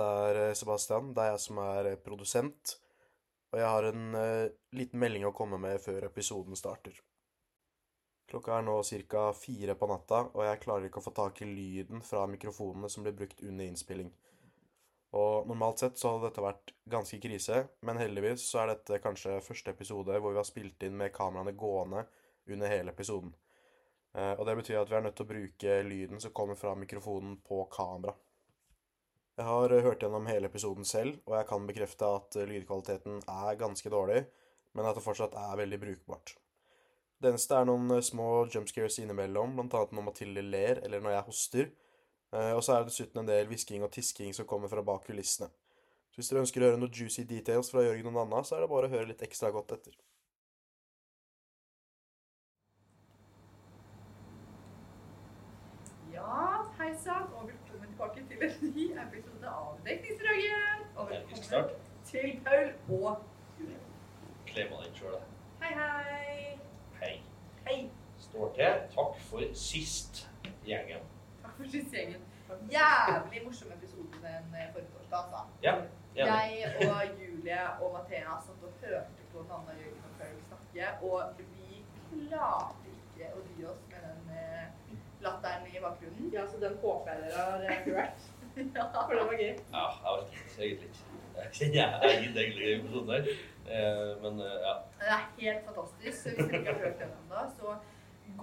Dette er eh, Sebastian. Det er jeg som er eh, produsent. Og jeg har en uh, liten melding å komme med før episoden starter. Klokka er nå ca. fire på natta, og jeg klarer ikke å få tak i lyden fra mikrofonene som blir brukt under innspilling. Og normalt sett så hadde dette vært ganske krise, men heldigvis så er dette kanskje første episode hvor vi har spilt inn med kameraene gående under hele episoden. Og det betyr at vi er nødt til å bruke lyden som kommer fra mikrofonen på kamera. Jeg har eh, hørt gjennom hele episoden selv, og jeg kan bekrefte at eh, lydkvaliteten er ganske dårlig, men at det fortsatt er veldig brukbart. Det eneste er noen eh, små jumpscares innimellom, annet når Mathilde ler, eller når jeg hoster. Og så er det dessuten en del hvisking og tisking som kommer fra bak kulissene. Så hvis dere ønsker å høre noen juicy details fra Jørgen og Nanna, så er det bare å høre litt ekstra godt etter. Ja, hei sann, og velkommen tilbake til en ny Episk start. til Paul og Julie. Klemmer den sjøl, Hei, hei. Hei. Hei. Står til. Takk for sist, gjengen. Takk for sist gjengen. Jævlig morsom episode den eh, forrige torsdag, altså. Ja. Jeg og Julie og Mathea satt og hørte på Nanna, Jørgen og Paul snakke, og vi klarte ikke å dy oss med den eh, latteren i bakgrunnen. Ja, så den håper jeg dere har hørt. Ja. For det var gøy. Ja, jeg vet ikke, egentlig ikke. Jeg kjenner jeg gidder egentlig ikke sånn der. Eh, Men eh, ja. Det er helt fantastisk. Så hvis dere ikke har hørt den ennå, så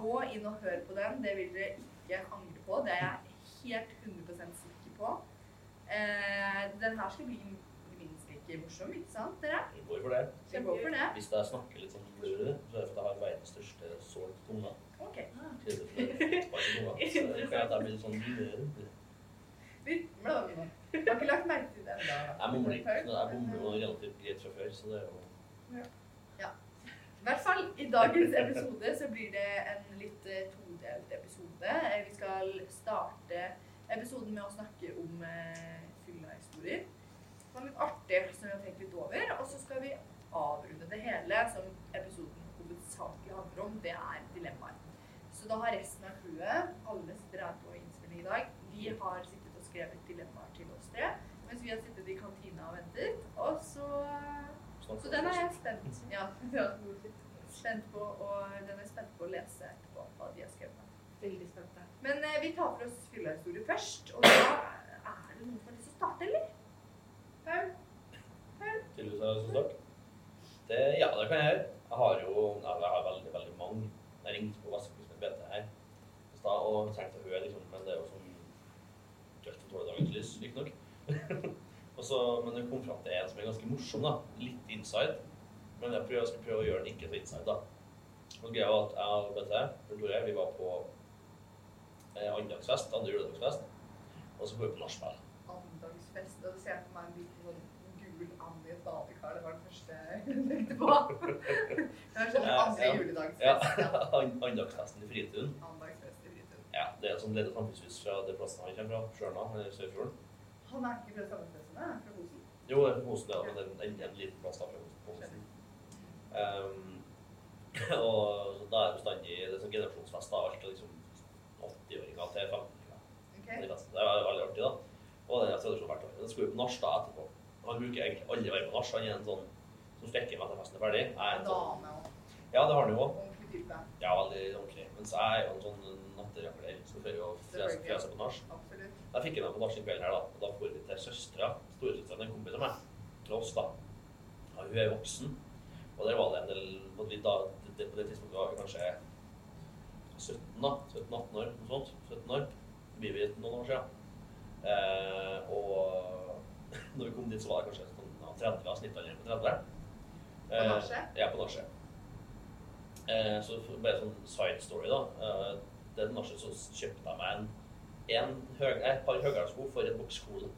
gå inn og hør på den. Det vil dere ikke angre på. Det er jeg helt 100% sikker på. Eh, den her skal bli minst like morsom, ikke sant dere? Vi går for det. Vi går for det. Hvis jeg snakker litt sånn blurry, så er det fordi jeg har verdens største sår på tunga. Ok. Kjenner for fotball på tunga. Så det kan at blåmino. Jeg har ikke lagt merke til det. Jeg mumler ikke. Jeg bommer jo relativt greit fra før, så det er jo I hvert fall i dagens episode så blir det en litt eh, todelt episode. Eh, Vi skal starte episoden med å snakke om eh, fylla-historier. Det var litt artig som vi har tenkt litt over. Og så skal vi avrunde det hele, som episoden hovedsakelig handler om. Det er dilemmaer. Så da har resten av crewet, alle som her på innspilling i dag, de har sittet og skrevet dilemmaer til oss tre. Mens vi har sittet i kantina og ventet. Og så så den er jeg spent, ja, spent på, og den er jeg spent på å lese etterpå, hva de har skrevet. Veldig spente. Men eh, vi tar for oss fyllehistorie først, og da er det noen som har lyst til å starte, eller? Paul? Paul? Tydeligvis du til å snakke. Det, ja, det kan jeg gjøre. Jeg har jo jeg har veldig, veldig mange. Jeg ringte på Vestkysten med BT her i stad og tenkte å høre, liksom, men det er jo sånn dødt for tåle dagens lys, riktignok. Og så- men hun kom fram til en som er ganske morsom, da. Litt inside. Men jeg prøver, jeg skal prøve å gjøre den ikke så inside, da. Og greia var at jeg og BT, Tore, vi var på eh, andagsfest, andre juledagsfest, og så går vi på nachspiel. Andagsfest, og du ser jeg for meg en sånn gul and i et badekar, det var det første jeg tenkte på. Det var sånn andre ja. juledagsfest, Ja, ja. an- andagsfesten i Fritun. Andagsfest i Fritun. Ja, det er som leder samfunnshus fra det plassen han kommer fra, Sjørna, eller Sørfjorden. Han er ikke fra han er fra Hosen. Jo, det er Hosen, ja, men er en, en liten plass da fra Hosen. Um, og da er det bestandig det er sånn generasjonsfest, da, alt fra liksom 80-åringer til 15-åringer. Okay. Det er veldig artig, da. Og det er tradisjon hvert år. Den skal jo på nach da etterpå. Han bruker egentlig aldri være på nach. Han er en sånn som stikker med til festen er ferdig. Jeg er en sånn, og ja, det har han jo òg. Ja, veldig ordentlig. Mens jeg er jo en sånn natterakler som fører å frese på nach. Jeg fikk henne på nachspiel her, da. Og da får vi til søstera, storesøstera, en kompis av meg, til oss, da. Ja, hun er voksen. Og der var det en del På det, da, det, på det tidspunktet var vi kanskje 17, da. 17-18 år, noe sånt. 17 år. Blir vi noen år siden. Eh, og når vi kom dit, så var det kanskje sånn ja, 30 av snittalderen på 30. På nachspiel? Ja, på nachspiel. Eh, så bare sånn side story, da. Eh, den nachspiel så kjøpte jeg meg en, en høg, et par høyere sko for en boksskole.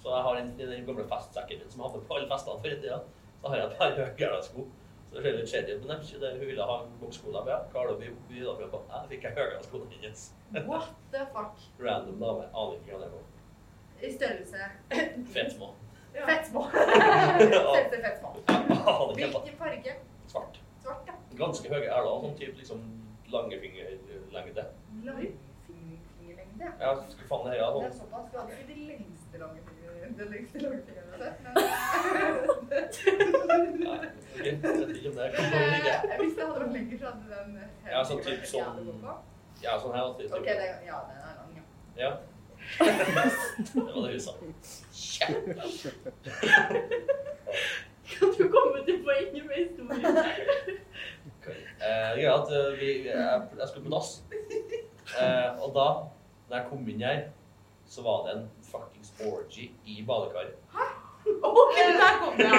Så jeg har den, den gamle festsekken min som jeg hadde på alle festene før i tida. Så har jeg et par høyere sko. Så det ser litt shady ut, men det er ikke det. hun ville ha en boksskole med. Ja, hva har du by by da for? Jeg fikk jeg høyhælskoene hennes. What the fuck? Random dame. Aner ikke hva det går. I størrelse Fett små. Ja. fett små. Fett. Hvilken farge? Svart. Svart, ja. Ganske høye hæler. Sånn type liksom langefingerlengde. Langfingerlengde. Ja, skal faen det nå. Det er såpass. Vi hadde ikke de lengste lengste det Men kan man ikke. eh, hvis det hadde vært lenger, så hadde den Ja, sånn typ sånn-. Ja, sånn her. Typ. Ok, det, ja, den er lang, ja. Ja. Det var det hun sa. Kan du komme til poenget med historien? Eh, greia at eh, vi, jeg, jeg skulle på dass. Eh, og da, når jeg kom inn her, så var det en fuckings orgy i badekaret. Ok, der kom det, ja.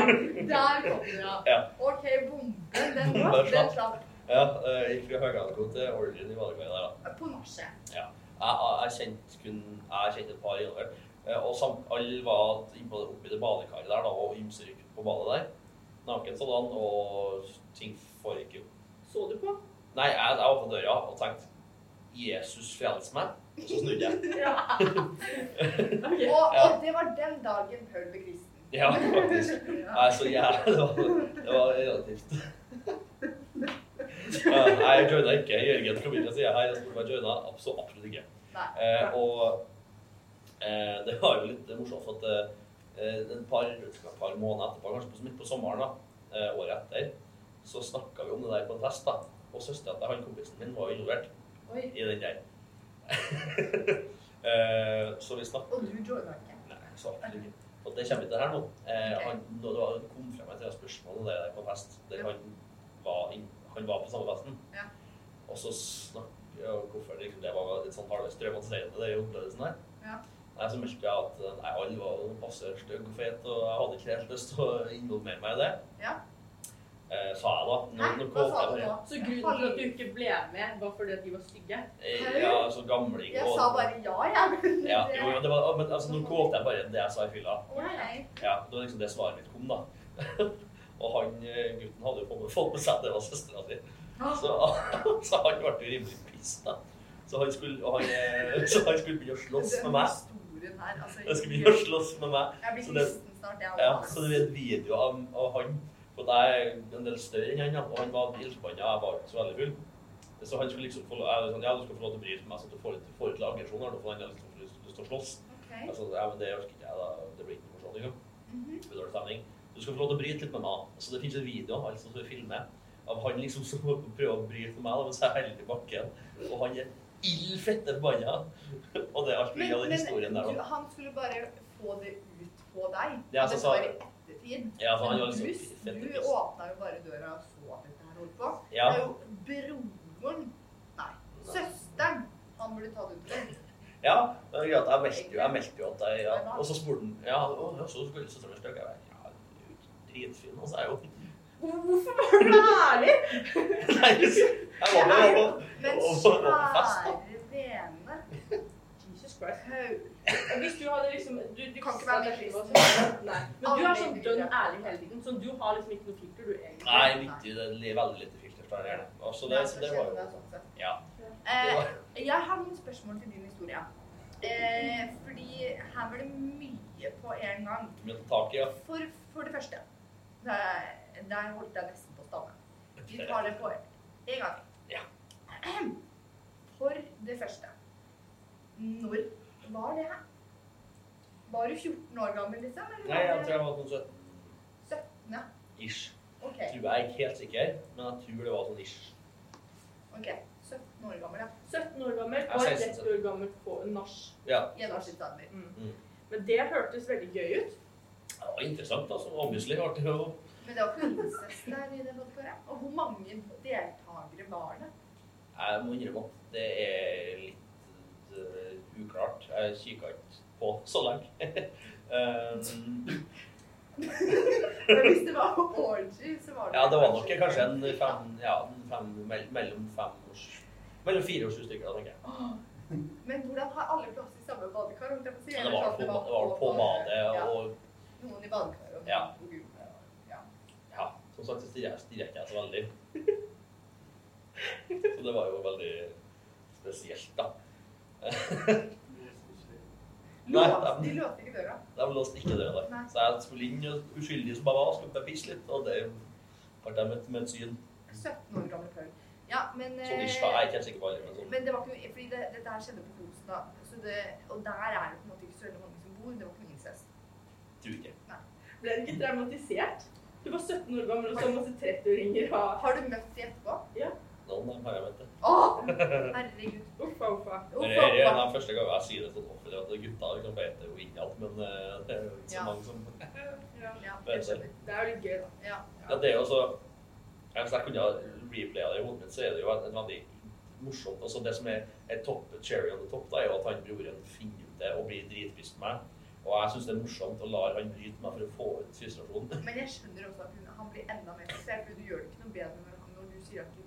Der kom det, ja. Ja. Ok, bomben, den, den slapp. Ja, eh, gikk fra høyalko til orgyen i badekaret der, da. på nachet. Jeg, jeg, jeg kjente kun Jeg kjente et par innover. Eh, Og samt, alle var oppi det badekaret der, da, og ymser rundt på badet der. Naken sådan, og ting foregikk jo. Så du på? Nei, jeg, jeg åpnet døra og tenkte Jesus frels meg. Og så snudde jeg. Ja. okay. Og, Ja. og det var den dagen Paul ble kristen. Ja, faktisk. Ja. Nei, så jævlig det var, det var relativt ja, Nei, jeg joina ikke. Jørgen kom inn og sier hei, jeg spurte om jeg joina. Absolutt, absolutt ikke. Eh, og eh, det var jo litt morsomt, for at eh, et par, et par måneder etterpå, kanskje midt på sommeren, da, eh, året etter, så snakka vi om det der på en fest. da. Og søstera til han kompisen min var involvert Oi. i den der. eh, så vi snakka Og du joina ikke. Nei, så absolutt ikke. Og det kommer vi til her nå. Eh, Ok. han, det var, kom frem et spørsmål om det der på fest, der Ja. han, var inn, han var på samme festen. Ja. Og så snakk ja, hvorfor det, liksom, det var litt sånn halvveis traumatiserende, det opplevelsen her. Ja. Nei, så meldte jeg at eh, nei, alle var passe stygge og fete, og jeg hadde ikke helt lyst til å involvere meg i det. Ja. Eh, sa jeg da. Når, Hæ? Hva sa du nå? Så grunnen til at du ikke ble med, var fordi at de var stygge? Eh, Ja, så gamling Jeg og sa bare ja, jeg. ja, jo, jo, det var, men altså, nå kålte jeg bare det jeg sa i fylla. Ja, det var liksom det svaret mitt kom, da. og han eh, gutten hadde jo fått- fått med seg at det var søstera si. Så, så han ble jo rimelig piss, da. Så han skulle, og han, eh, så han skulle begynne å slåss med meg. her, altså, Han skulle begynne å slåss med meg. Jeg blir så det- kristen snart, jeg Ja, så det er en video av, av han. For jeg er en del større enn han, og han var ildforbanna. Jeg var ikke så veldig full. Så han skulle liksom få sånn, ja, du skal få lov til å bryte med meg, så du får litt, får litt aggresjon her, for han har liksom lyst til å slåss. Okay. Altså, ja, men det orker ikke jeg, da. Det blir ikke noe sånn. Det blir dårlig stemning. Du skal få lov til å bryte litt med meg. Så det finnes en video altså, som filmer av han liksom som prøver å bryte med meg da, mens jeg holder i bakken. Og han er ild fette forbanna. Og det er alt mye av den historien der. men han skulle bare få det ut på deg. Ja, så det sa- var ettertid. Ja, for han Men var liksom du, fette du åpna jo bare døra og så at dette her holdt på. Ja. Det er jo broren Nei, søsteren han burde det ut det. Ja, men jeg meldte jo, jeg meldte jo at jeg ja. Og så spurte han ja, å, ja, så skulle søsteren min. Jeg bare, ja, dritfin. Og så er jo Hvorfor var du ærlig? Nei, jeg var Men og så var fest, da. kjære vene Jesus Christ. Hvis du hadde liksom Du, du Kan ikke være med kristen. Nei. Men du er sånn dønn ærlig hele tiden. Så du har liksom ikke noe filter, du egentlig. Nei, viktig, det er veldig lite filter. det. Så det, Ja, så det var jo sånn. Ja. Eh, jeg har noen spørsmål til din historie. Eh, fordi her var det mye på en gang. mye tak ja. For, for det første Der, der holdt jeg nesten på å stamme. Vi tar det på en gang. Ja. For det første Når var det her? Var du 14 år gammel, liksom? Eller Nei, jeg tror jeg var sånn 17. 17? ja. ish. Okay. Tror jeg er ikke helt sikker, men jeg tror det var sånn ish. ok, 17 år gammel, ja. 17 år gammel Ja, og 16. 30 år gammel på en nach. Ja. Mm. Mm. Men det hørtes veldig gøy ut. Det var interessant, altså. Obviously artig å Men det var incest der i det badekaret. Og hvor mange deltakere var det? Jeg må innrømme at det er litt eh, uklart. Jeg kikka ikke på så lenge. um, Men hvis det var orgy, så var det ja, det var nok kanskje en fem, ja, en fem mellom fem års Mellom fire og sju stykker, da, tenker jeg. Men hvordan har alle plass i samme badekar? Om det, si? Men det var sånn på, det var på badet, ja, og Noen i badekaret og Ja. Ja. ja, som sagt så stirrer jeg ikke så veldig. Så det var jo veldig spesielt, da. Nei, de- de låste ikke døra. De låste ikke døra. Nei. Så jeg skulle inn og uskyldig som jeg var, skulle bare pisse litt, og det ble jeg møtt med et syn. 17 år gammel Paul. Ja, men Så de ish. Jeg er ikke helt sikker på det. men sånn. Men det var ikke fordi det, dette her skjedde på Fosen, da. Så det, og der er det på en måte ikke så veldig mange som bor. Det var ikke noe incest. Tror ikke. Ble du ikke traumatisert? Du var 17 år gammel og så masse 30-åringer ha Har du møtt dem etterpå? Noen av er det. Å, herregud. Uffa, uffa. Men det er en av de første gangene jeg sier det sånn offentlig at gutta liksom vet jo ikke alt, men eh, det er jo ikke så Ja. mange som Ja. Ja, Vet jeg. Det er jo litt gøy, da. Ja. Ja, det er jo så Hvis jeg kunne ha replaya det i hodet mitt, så er det jo et veldig morsomt altså Det som er et topp, cherry on the top, da, er jo at han broren finner ut det og blir dritpissed på meg. Og jeg syns det er morsomt å la han bryte meg for å få ut frustrasjonen. Men jeg skjønner også at hun, han blir enda mer frustrert, for du gjør det ikke noe bedre når, når du sier at du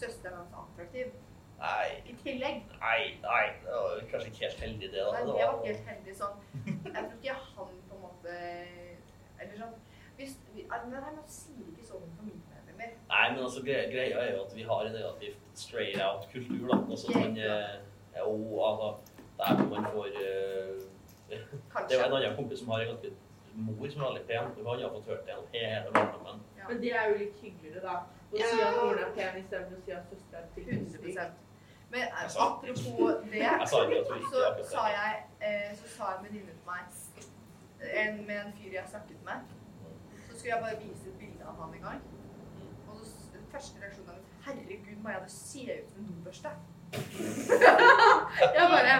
søsteren hans attraktiv. Nei, I tillegg. nei, nei. Det var kanskje ikke helt heldig, det. da. Nei, Det var ikke helt heldig sånn. Jeg tror ikke han på en måte Eller sånn hvis, vi, Nei, man sier ikke sånn for mine medlemmer. Nei, men altså, greia, greia er jo at vi har en relativt straight out kultur, da. Altså, man, eh, og, altså, der man får eh, Det er jo en annen kompis som har en ganske mor som er veldig pen. Hun har fått hørt det gjennom hele barndommen. Ja. Men det er jo litt hyggeligere, da. Å Ja. si at moren er pen istedenfor å si at søsteren er til 100 Men eh, Altså, apropos det, ikke så sa jeg eh, Så sa en venninne til meg en, Med en fyr jeg snakket med, så skulle jeg bare vise et bilde av han en gang. Og så den første reaksjonen var Herregud, Maja, det ser ut som en dobørste. jeg bare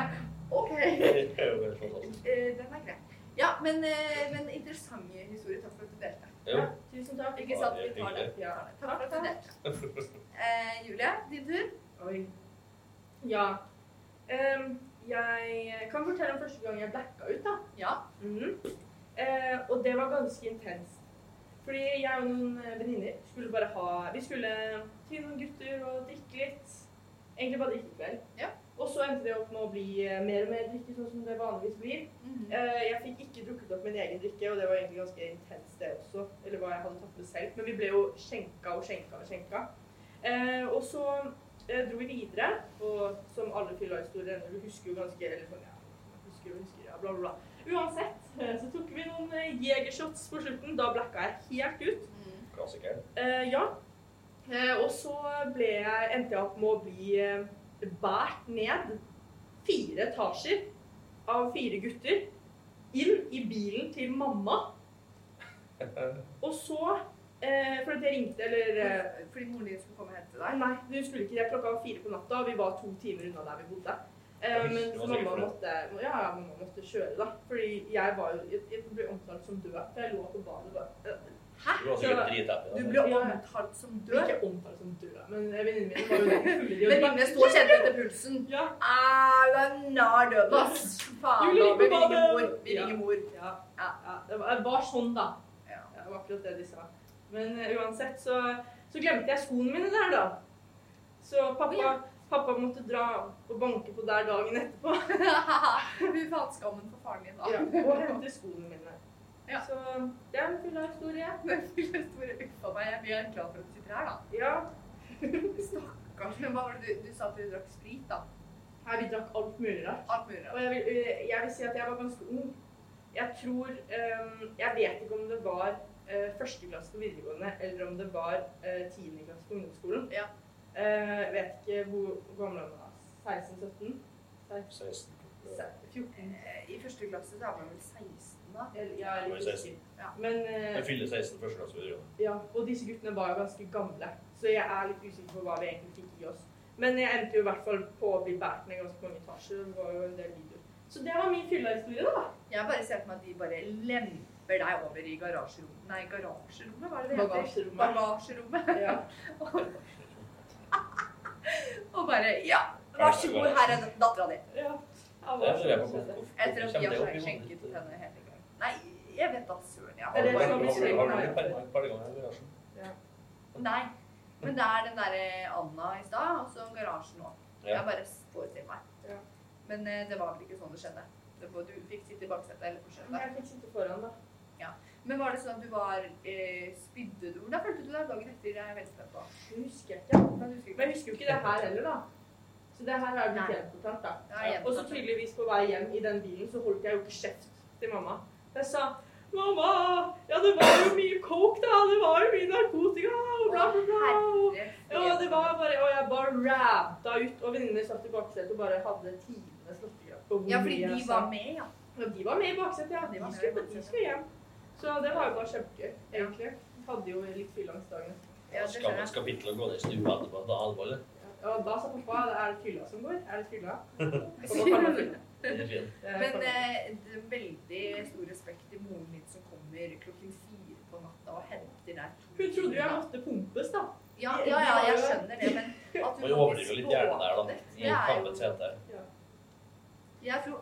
OK. Eh, den er grei. Ja, men, eh, men interessante historier. Takk for at du delte. Jo. Tusen takk. Ikke sant? Vi tar det. Ja. Takk for. Eh, Julie, din tur. Oi. Ja. Um, jeg kan fortelle om første gang jeg blacka ut, da. Ja. Mhm. eh, og det var ganske intenst. Fordi jeg og noen eh, venninner skulle bare ha Vi skulle til noen gutter og drikke litt. Egentlig bare drikke i kveld. Ja. Og så endte det opp med å bli eh, mer og mer drikke, sånn som det vanligvis blir. Mm. Eh, jeg fikk ikke drukket opp min egen drikke, og det var egentlig ganske intenst det også. Eller hva jeg hadde tatt med selv. Men vi ble jo skjenka og skjenka og skjenka. Eh, og så dro vi videre, og som alle fylla-historier ender, du husker jo ganske Eller sånn, ja, husker og husker, ja, bla, bla, bla. Uansett, så tok vi noen jegershots på slutten. Da blacka jeg helt ut. Klassiker. Klassikeren. Eh, ja. Eh, og så ble jeg, endte jeg opp med å bli båret ned fire etasjer av fire gutter. Inn i bilen til mamma. Og så eh, For at jeg ringte, eller eh, Fordi moren din skulle komme og hente deg. Nei, du skulle ikke det. Klokka var fire på natta, og vi var to timer unna der vi bodde. Eh, men så mamma måtte, ja, ja, mamma måtte kjøre, da. Fordi jeg var jo Jeg, jeg ble omtalt som død. For jeg lå på badet bare Du var sikkert drithappy. Du ble omtalt som død. Ikke omtalt som død, men venninnen min var jo Venninnene sto og kjente etter pulsen. Ja. Ah, du er død, ass. Faen, Julie, da. Vi ringer mor. Vi ringer mor. Ja, ja, ja. Det, var, var sånn, da. Ja. Det var akkurat det de sa. Men uh, uansett så, så glemte jeg skoene mine der, da. Så pappa, pappa måtte dra og banke på der dagen etterpå Fy faen, skammen for faren din, da. ja, og hente skoene mine. Ja. Så det er en fylla historie. full fy store uffa meg. Jeg blir glad for at du sitter her, da. Ja. Stakkars. Men hva var det du, du sa at du drakk sprit, da? Her vi drakk alt mulig rart. Alt mulig. Og jeg vil, eh, jeg vil si at jeg var ganske ung. Jeg tror ehm, Jeg vet ikke om det var eh, første klasse på videregående, eller om det var eh, tiende klasse på ungdomsskolen. Ja. Eh, jeg vet ikke hvor, hvor gammel han var. 16-17? 16. 14? Eh, I første klasse så er man vel 16, da. Eller- Jeg Det var litt 16. usikker. Ja. Men eh, Jeg fyller 16 første klasse videregående. ja, og disse guttene var jo ganske gamle, så jeg er litt usikker på hva vi egentlig fikk i oss. Men jeg endte jo i hvert fall på å bli båret ned ganske mange etasjer. Det var jo en del videoer. Så det var min fylla-historie, da. Jeg bare ser for meg at de bare lemper deg over i garasjerommet Nei, garasjerommet, hva er det det heter? Bagasjerommet. Ja. Og bare Ja, vær så god, her er dattera di. ja. Ja, Etter at vi har skjenket henne hele. Nei, jeg vet da søren. Jeg Er det har som Har bare du par ganger i garasjen? Nei. Men det er den derre Anna i stad, og så garasjen nå. Jeg bare forestiller meg. Ja. Men eh, det var vel ikke sånn det skjedde. Du fikk sitte i baksetet eller skjøtet. Jeg fikk sitte foran, da. Men var det sånn at du var eh, Spydde du? Hvordan følte du deg dagen etter? Jeg er veldig spent på. Det husker jeg ikke. Men jeg husker jo ikke det her heller, da. Så det her er blitt gjenfortalt, da. Ja. Og så tydeligvis på vei hjem i den bilen så holdt jeg jo ikke kjeft til mamma. Jeg sa Mamma, ja det var jo mye coke, da. Det var jo mye narkotika, og bla, bla, bla. Og- Ja, det var bare Og jeg bare ranta ut. Og venninnene satt i baksetet og bare hadde tidenes latterkrampe. på Ja, fordi de sa. var med, ja. Ja, de var med i baksetet, ja. De skulle, de skulle hjem. Så det var jo bare kjempegøy, egentlig. Hadde jo litt fylleangstdagene. Ja, det Skal man skal å gå ned i stua etterpå? Da det alvorlig? Ja, da sa pappa er det fylla som går. Er det fylla? Men eh, det er veldig stor respekt til moren min som kommer klokken fire på natta og henter deg Hun trodde jo jeg måtte pumpes, da. Ja, ja, ja, jeg skjønner det, men at hun overdriver litt gjerne der, da. I det kampens hete. Jeg tror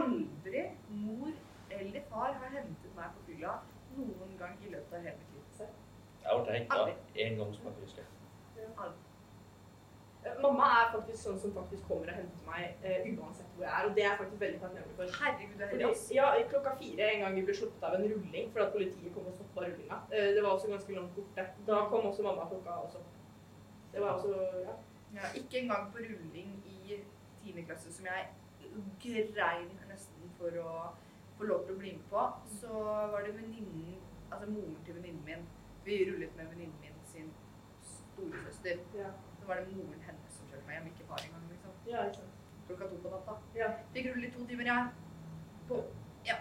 aldri mor eller far har hentet meg på fylla noen gang i løpet av hele mitt liv. Jeg ble hekta én gang, som jeg husker. Mamma er faktisk sånn som faktisk kommer og henter meg eh, uansett hvor jeg er, og det er jeg faktisk veldig takknemlig for. Herregud, det er heldig, ja, klokka fire en gang vi ble sluppet av en rulling fordi politiet kom og stoppa rullinga. Eh, Det var også ganske langt borte. Da kom også mamma klokka også. Det var også ja. Ja, ikke engang på rulling i 10. klasse, som jeg grein nesten for å få lov til å bli med på. Så var det venninnen, altså moren til venninnen min. Vi rullet med venninnen min sin storesøster. Ja. Så var det moren meg hjem, ikke far engang. liksom. ja. Klokka to på natta. Ja. Fikk rulle i to timer, jeg. På, ja,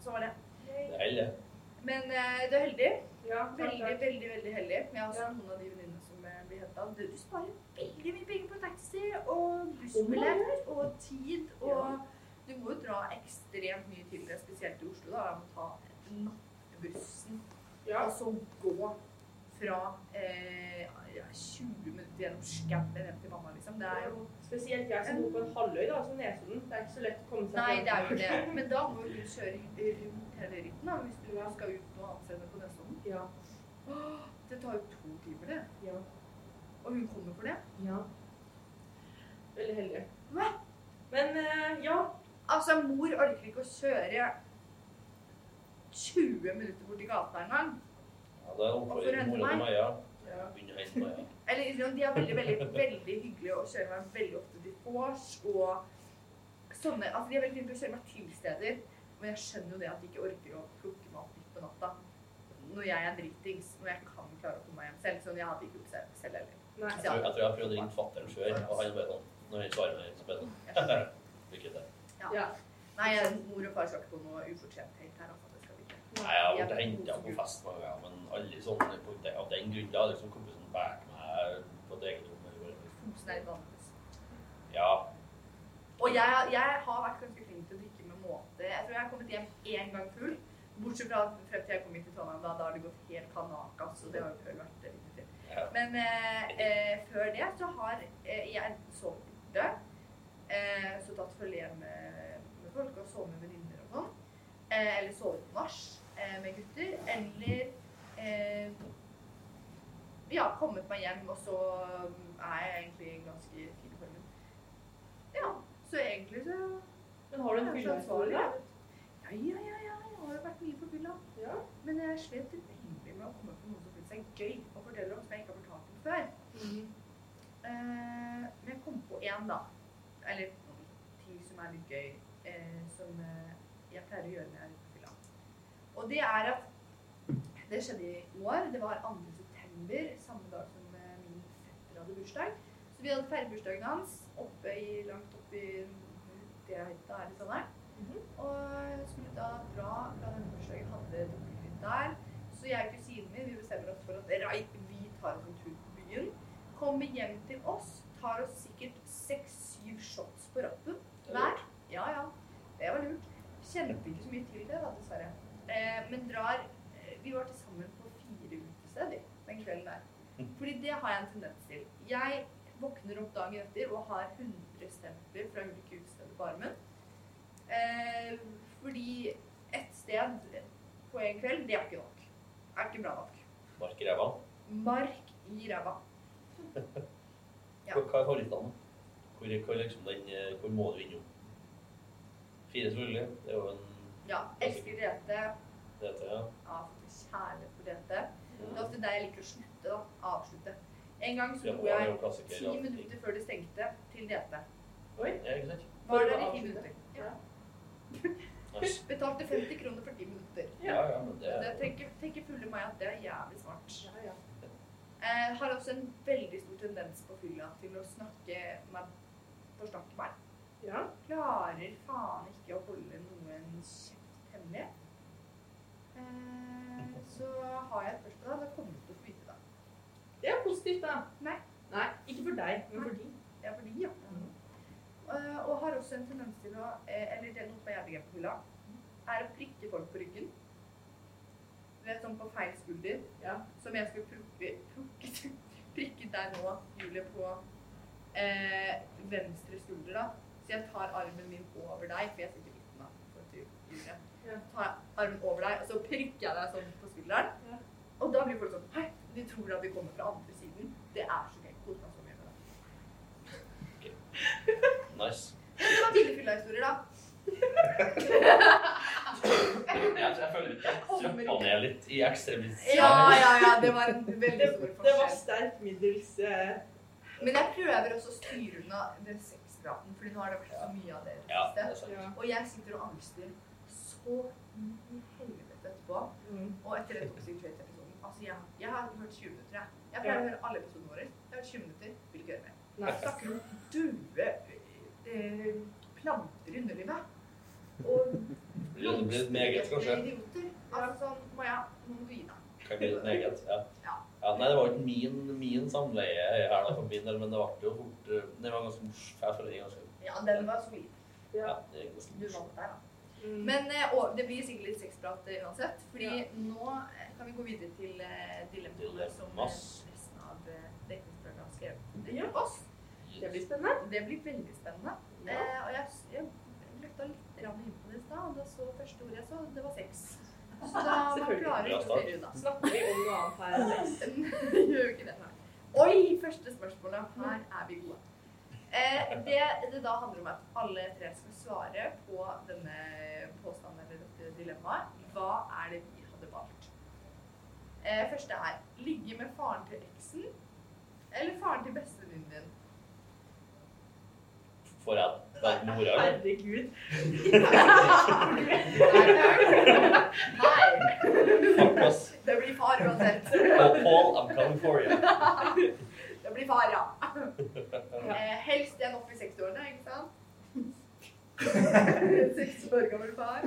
så var det. Det er heldig. Men uh, du er heldig. Ja, veldig, Veldig, veldig veldig heldig. Jeg har også Ja. noen av de venninnene som eh, blir henta. Du, du sparer veldig mye penger på taxi og bussbillett og tid. Og du må jo dra ekstremt mye til det, spesielt i Oslo. da. Jeg må ta nattbussen Ja. og så gå fra eh, ja, 20 minutter gjennom skauen hjem til mamma, liksom. Det er jo Spesielt jeg som bor på en halvøy, da, som Nesodden. Det er ikke så lett å komme seg Nei, det er jo det. Men da må du kjøre rundt hele ritten da, hvis du skal ut noe annet sted på Nesodden. Ja. Åh, Det tar jo to timer, det. Ja. Og hun kommer for det. ja. Veldig heldig. Hva? Men eh, ja. Altså, mor orker ikke å kjøre 20 minutter bort i gata engang. Ja, det er Og for å omsorg hente mora til meg? Ja. Begynner å ja. Eller liksom, de er veldig, veldig, veldig hyggelige og kjører meg veldig ofte til vors og sånne Altså, de er veldig flinke til å kjøre meg til steder, men jeg skjønner jo det at de ikke orker å plukke meg opp midt på natta. Når jeg er dritings, når jeg kan klare å komme meg hjem selv. Sånn, jeg hadde ikke gjort det selv heller. Nei. Jeg tror jeg, tror jeg prøvde å ringe fatter'n før, og han bare sånn Når han svarer meg, så bare sånn Lykke til. Ja. Nei, mor og far skal ikke på noe ufortjenthet her, altså. Det skal vi ikke. Nei, jeg har blitt henta på fest mange ganger, men aldri sånn på det- av den grunn. Da liksom kompisen bak meg på et eget rom. Ja. Og jeg, jeg har vært ganske flink til å drikke med måte. Jeg tror jeg har kommet hjem én gang full. Bortsett fra frem til jeg kom hit til Trondheim, da, da har det gått helt kanakas. Og det har jo før vært litt til. ja. Men eh, eh, før det så har eh, jeg sovet borte, eh, så tatt følge hjem med, med folk og sovet med venninner og sånn. Eh, eller sovet på nach med gutter. Eller eh, ja, kommet meg hjem, og så er jeg egentlig i ganske fin formen. Ja, så egentlig så Men har du en fyllehistorie? Ja, ja, ja, ja. Jeg har jo vært mye på fylla. Ja. Men jeg slet veldig med å komme på noe som føles seg gøy å fortelle om, som jeg ikke har fortalt om før. Mhm. Eh, men jeg kom på én, da. Eller ting som er litt gøy, eh, som eh, jeg pleier å gjøre når jeg er ute på fylla. Og det er at Det skjedde i år. Det var 2. september, samme dag som eh, min fetter hadde bursdag. Så vi hadde feiret hans oppe i, langt oppe i Utehytta her i Trondheim. Mhm. Og jeg skulle da dra fra denne bursdagen, hadde dukket litt der. Så jeg og kusinen min vi bestemmer oss for at right, vi tar oss en tur på byen. Kommer hjem til oss, tar oss sikkert seks-syv shots på rappen hver. Ja, ja. Det var lurt. Kjente ikke så mye til det, da, dessverre. Eh, men drar eh, Vi var til sammen på fire utesteder den kvelden der. Fordi det har jeg en tendens til. Jeg våkner opp dagen etter og har 100 stempler fra ulike utesteder på armen. Eh, fordi ett sted på en kveld, det er ikke nok. Er ikke bra nok. Mark i ræva. Mark i ræva. Ja. Hva er favorittene? Hvor, hvor, liksom den, eh, hvor må du innom? Fire, selvfølgelig. Det er jo en Ja, elsker DT. dette, ja. Ja, kjærlighet for DT. Det er ofte der jeg liker å slutte, da. Avslutte. En gang så dro jeg ti ja. minutter før det stengte, til DT. Oi. Var der i ti minutter. Ja. Nice. Betalte 50 kroner for ti minutter. Ja, ja, men det Det er tenker, tenker fulle meg at det er jævlig smart. Ja, ja. Jeg har også en veldig stor tendens på fylla til å snakke meg Forsnakke meg. Ja. klarer faen ikke å holde noen kjeft. Eh, så har jeg et spørsmål, da kommer du til å få vite det. Det er positivt, da. Nei. Nei, ikke for deg, men for de. Ja, fordi, ja. Eh, og har også en tendens til å, eh, eller det er noe som er jævlig gøy på hylla, er å prikke folk på ryggen. Du vet, sånn på feil skulder. Ja. Som jeg skulle plukke, plukke, prikke der nå, Julie, på eh, venstre skulder da. Så jeg tar armen min over deg, for jeg sitter midten da, for Tar jeg armen over deg, og så prikker jeg deg sånn på skulderen. Ja. Og da blir folk sånn, hei, de tror at vi kommer fra andre siden. Det er så gøy. Hvordan kan vi gjøre med det. Nice. Det var tidlig fylla-historier, da. Jeg, jeg føler jeg trappa ned litt i ekstremisme. Ja, ja, ja, det var en veldig stor forskjell. det var sterkt sterk middels eh, Men jeg prøver også å styre unna den sexpraten, fordi nå har det vært så mye av det i det Ja, det. Og jeg sitter og angster så i helvete etterpå. mm. Og etter den Toxic Trait-episoden Altså, jeg, jeg har hørt 20 minutter, jeg. Jeg pleier å høre alle episodene våre. Jeg har hørt 20 minutter, vil ikke høre mer. Nei. Snakker om due eh, planter i underlivet. Og kanskje. idioter. Altså sånn, Maja, nå må du gi deg. Kan bli litt meget, ja. Ja. ja. Nei, det var ikke min, min samleie her da, for min del, men det ble jo fort eh, Det var ganske morsomt. Jeg føler det ganske Ja, den var solid. Ja, Ja. det er ganske Du vant der, da. Mm. Men eh, og, det blir sikkert litt sexprat eh, uansett. Fordi Ja. nå eh, kan vi gå videre til eh, dilemmaene som eh, resten av eh, Datingsprøven har skrevet Ja. oss. Det blir spennende. Det blir veldig spennende. Ja. Eh, og jeg, jeg løfta litt inn på det i stad, og da så første ordet jeg så, det var sex. Så da man klarer ikke å styre unna. Snakker vi om noe annet her enn sex? Gjør jo ikke det. Oi, første spørsmålet. Her er vi gode. Eh, det det da handler om at alle tre skal svare på denne påstanden eller dette dilemmaet. Hva er det vi hadde valgt? Eh, første er ligge med faren til eksen eller faren til bestevenninnen din. Får jeg velge mora? eller? Herregud. Nei. Fuck, oss. Det blir far uansett. Paul, Paul, I'm coming for you. Det blir far, ja. Eh, helst en opp i 60-årene, ikke sant? 60 år gammel far.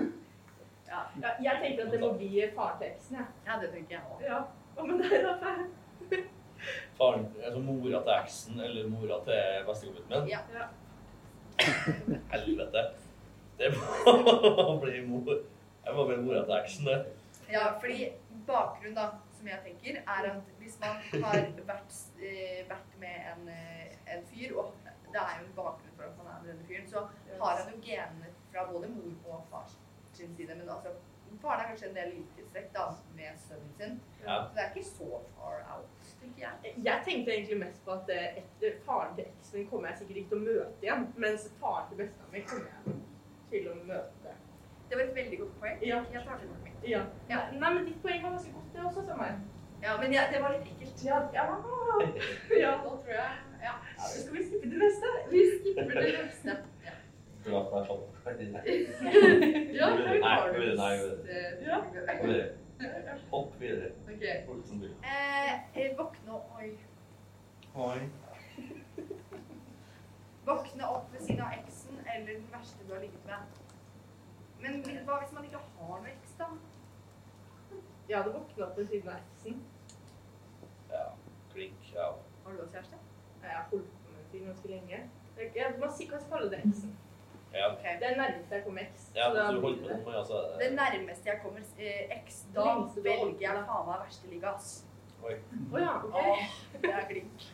Ja, Ja, jeg tenkte at det må bli eksen, jeg. ja det tenker jeg òg. Ja. Hva med deg, da? Faren, altså mora til eksen eller mora til bestekompisen min? Ja. Ja. Helvete. Det må bli mor. Jeg må bli mora til eksen, det. ja, fordi bakgrunnen da, som jeg tenker, er at hvis man har vært, eh, vært med en, eh, en fyr, og det er jo en bakgrunn for at man er med denne fyren, så har han jo genene fra både mor og fars sin side. Men altså, faren er kanskje en del likhetstrekk da, med sønnen sin. Ja. Så det er ikke så far out, tenker jeg. Jeg tenkte egentlig mest på at eh, etter faren til eksen min kommer jeg sikkert ikke til å møte igjen, mens faren til bestemor kommer jeg til å møte. Det var et veldig godt poeng. Ja. Jeg tar tilbake mitt. Ja. Ja. Nei, men ditt poeng var ganske godt, det også, Samar. Ja, men ja, det var litt ekkelt. Ja. ja. ja. Nå tror jeg Ja. Ja, Skal vi skippe det neste? Vi skipper det neste. Ja. Du har vært sånn. Ja, her har du nei, det. Videre. Hopp videre. Ok. Folk som vil. Eh, eh, våkne opp Oi. Oi. Våkne opp ved siden av eksen eller den verste du har ligget med. Men hva hvis man ikke har noe eks, da? Jeg hadde våknet opp ved siden av eksen. Ja. Klink. Ja. Har du også kjæreste? Jeg har holdt på med en fyr ganske lenge. Jeg, må si, kanskje kalle det eksen. Ja. Okay. Det er nærmeste jeg kommer eks. Ja, så du på det- meg, altså. Det nærmeste jeg kommer eh, eks, da velger jeg faen meg verste liga, ass. Oi. Å ja, okay. Åh, det er klink.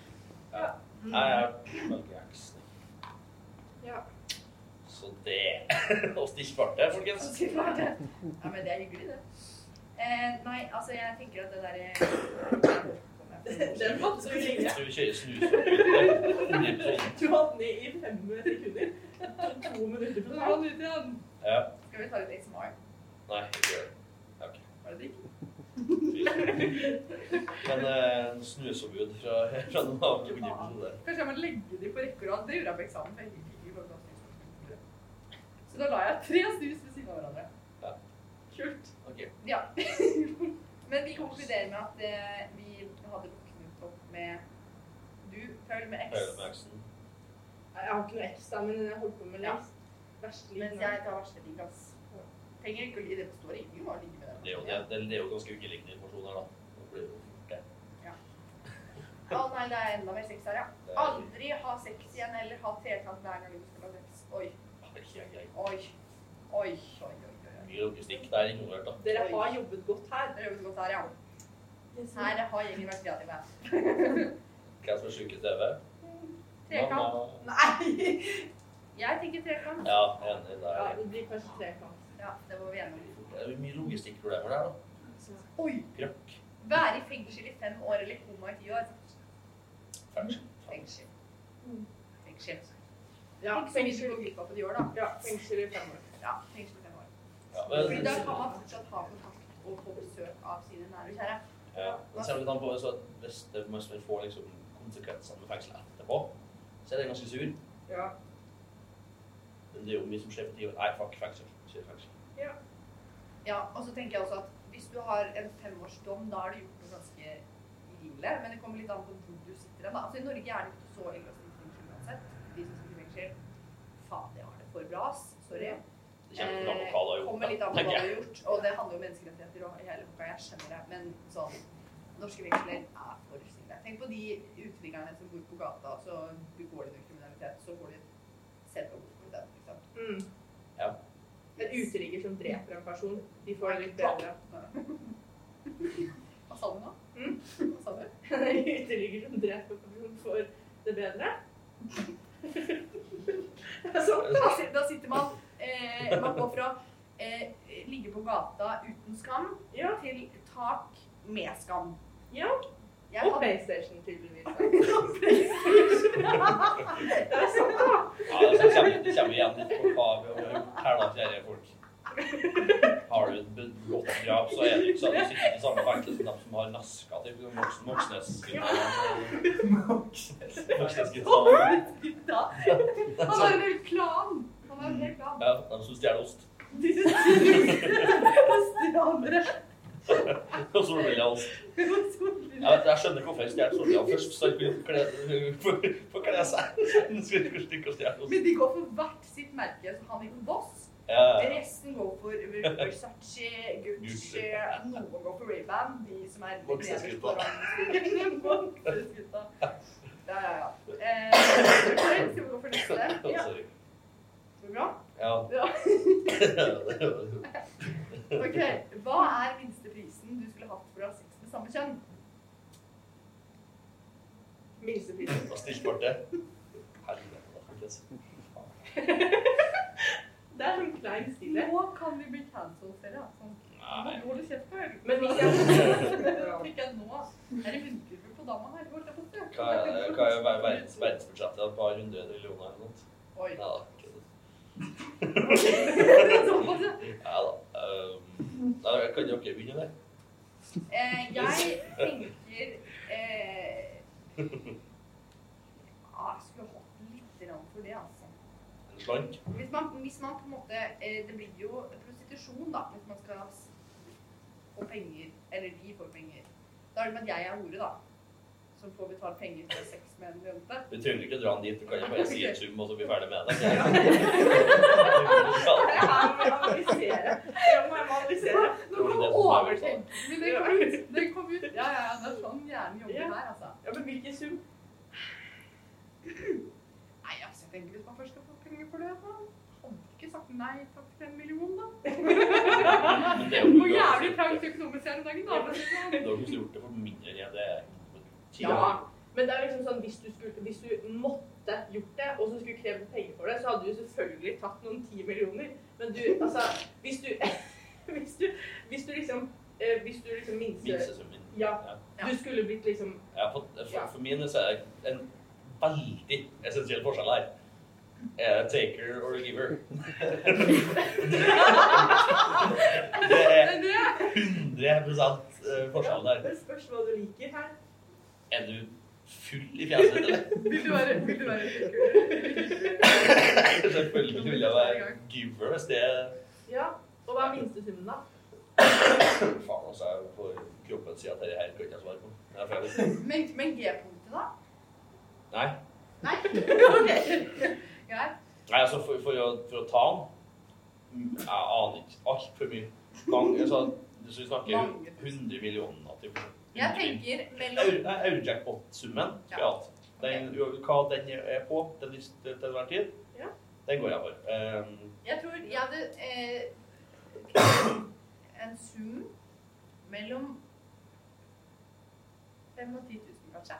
Ja. Mm. Nei, jeg velger eksen. Ja. Så det Og folkens. Så klart det. Ja, men det er hyggelig, det. Eh, nei, altså, jeg tenker at det derre Den måtte du ringe. Skal vi kjøre snus? Du hadde den i fem sekunder. To, minutter på den. Ja. Skal vi ta litt ASMR? Nei, ikke gjør det. Ok. Var det digg? Men eh, en snusoppbud fra, fra noen av episodene. Kanskje jeg må legge de på rekke og rad. Det gjorde jeg på eksamen. Så da la jeg tre snus ved siden av hverandre. Ja. Kult. Ok. Ja. Men vi konkluderer med at eh, vi hadde våknet opp med Du, følger med X. Jeg har ikke noe ekstra, men jeg holdt på med litt lengst. Verste Mens jeg tar verste ligg, ass. Trenger ikke å li, det står ingenting om å ligge med Det er jo, det, det, det er jo ganske underliggende informasjon her, da. Det blir jo fort det. Å nei, det er enda mer sex her, ja. Er- Aldri ha sex igjen eller ha trekant hver gang du skal ha sex. Oi, oi, oi, oi, oi. Mye logistikk Det er involvert, da. Dere har jobbet godt her. Dere har jobbet godt her, ja. Her har gjengen vært kreative. Hvem som er sjukest i TV? Trekant. Nei! Jeg tenker trekant. Ja, enig. Det Ja, det blir kanskje trekant. Ja, det var vi enige om. det er mye logistikkproblemer der, da. Oi! Krøkk. Være i fengsel i fem år eller koma i ti år. Fengsel. Fengsel. Mm. Fengsel. Ja, fengsel, da. ja, fengsel i fem år. Ja, fengsel i fem år. Ja, Fordi da kan man fortsatt ha kontakt og få besøk av sine nære og kjære. ja, men litt an på så at hvis det mest vil få liksom konsekvensene med fengsel etterpå, så er det ganske sur. Ja. Men det er jo mye som skjer på tida. Nei, fuck fengsel. Sier fengsel. Ja, og så tenker jeg også at hvis du har en femårsdom, da har du gjort noe ganske ille. Men det kommer litt an på hvor du sitter hen. Altså I Norge er det ikke så ille å sitte i fengsel uansett. De som sitter i fengsel, faen, de har det for bra. Sorry. Hva du har Eh, litt an på hva du har gjort. Og det handler jo om menneskerettigheter og hele boka. Jeg skjønner det. Men sånn Norske veksler er for stille. Tenk på de uteliggerne som bor på gata, og så begår de noe kriminalitet. Så får de selv å bo den, liksom. Mm. Ja. En uteligger som dreper en person, de får det litt bedre. Hva sa du nå? Mm. Hva sa du? En uteligger som dreper en person, får det bedre. Det er sant, Da Da sitter man eh, Man går fra eh, ligge på gata uten skam Ja. til tak med skam. Ja. Jeg Og PlayStation, tydeligvis. og PlayStation. Det er sant, da. Ja, så kommer, det kommer igjen litt på hva vi har tæla kjære folk. Har du et begått drap, så er det ikke sånn at du sitter i samme fengsel som de som har naska til Moxnes. Moxnes. Moxnes-gutta. Han har en hel klan. Klan. Ja, de som stjeler ost. Stjernere. Og så vil det ost. Jeg, vet, jeg skjønner hvorfor jeg stjeler solbriller først. Så jeg vil kle- få- få kle seg. Ikke og. Men de går for hvert sitt merke. Så han gikk Boss. Ja. Resten går for Versace, Gucci, noen går for Ray-Ban. De som er. Voksnesgutta. Ja, ja, ja. Eh, skal vi gå for neste? Ja. Det bra? Ja. Ja. Ok, Hva er minsteprisen du skulle hatt for å ha sex med samme kjønn? Minsteprisen. Og stiltkortet. Helvete, da, folkens. Det er sånn klein stille. Nå kan vi bli cancelled, dere. Nei. Nå går du kjeft på deg. Men hvis jeg nå? Er det hundrefull på dama her? Hva er, det- hva er ver- verdens verdensbudsjettet? Et par hundre millioner eller noe? Oi. Ja da. kødder. Såpass, ja. Ja da. Um, da kan dere begynne der. Eh, jeg tenker eh, ah, Jeg skulle hatt litt for det, altså. En slank. Hvis man, hvis man på en måte eh, Det blir jo prostitusjon, da, hvis man skal få penger. Eller de får penger. Da er det med at jeg er hore, da. Som får betalt penger for sex med en jente. Du trenger ikke dra den dit. Du kan jo bare si en sum, og så bli ferdig med det. Analysere. Jeg må analysere. Nå kan du overtenke. Men det kom ut. Det kom ut. Ja, ja, ja. Det er sånn hjernen jobber Ja. her, altså. Ja, men hvilken sum? Nei, altså, jeg tenker hvis man først skal få penger for det, så hadde ikke sagt nei takk til en million, da. Men det jo Hvor jævlig trangt økonomisk er det dagen, da. sånn. Du har ikke gjort det for mindre enn det. Ja, men det er liksom sånn, hvis du, skulle, hvis du måtte gjort det, og så skulle krevd penger for det, så hadde du selvfølgelig tatt noen ti millioner. Men du, altså, hvis du, hvis du, hvis du liksom, eh, hvis du liksom minste, Minstesummen. Ja. Ja. du skulle blitt liksom, Ja, for, for, for min så er det en veldig essensiell forskjell her. Er det taker or giver? det er 100 eh, forskjell der. det spørs hva du liker her. Er du full i fjeset, eller? vil du være Vil du være Selvfølgelig vil jeg være giver hvis det Ja, og hva er minstesummen da? Faen, altså. Jeg får kroppen si at dette her kan ikke jeg svare på. Jeg er ferdig. Men, men G-punktet, da? Nei. Nei. Ok. Greit. Nei, altså, for, for, å, for å ta den Jeg aner ikke altfor mye. Mange, altså, så vi snakker Mange. 100 millioner typ, Jeg tenker mellom Eurojackpot-summen ja. ja. Den, hva den er på til til enhver tid, Ja. den går jeg for. Um, Jeg tror jeg hadde eh, en sum mellom 5 og 10 000, kanskje.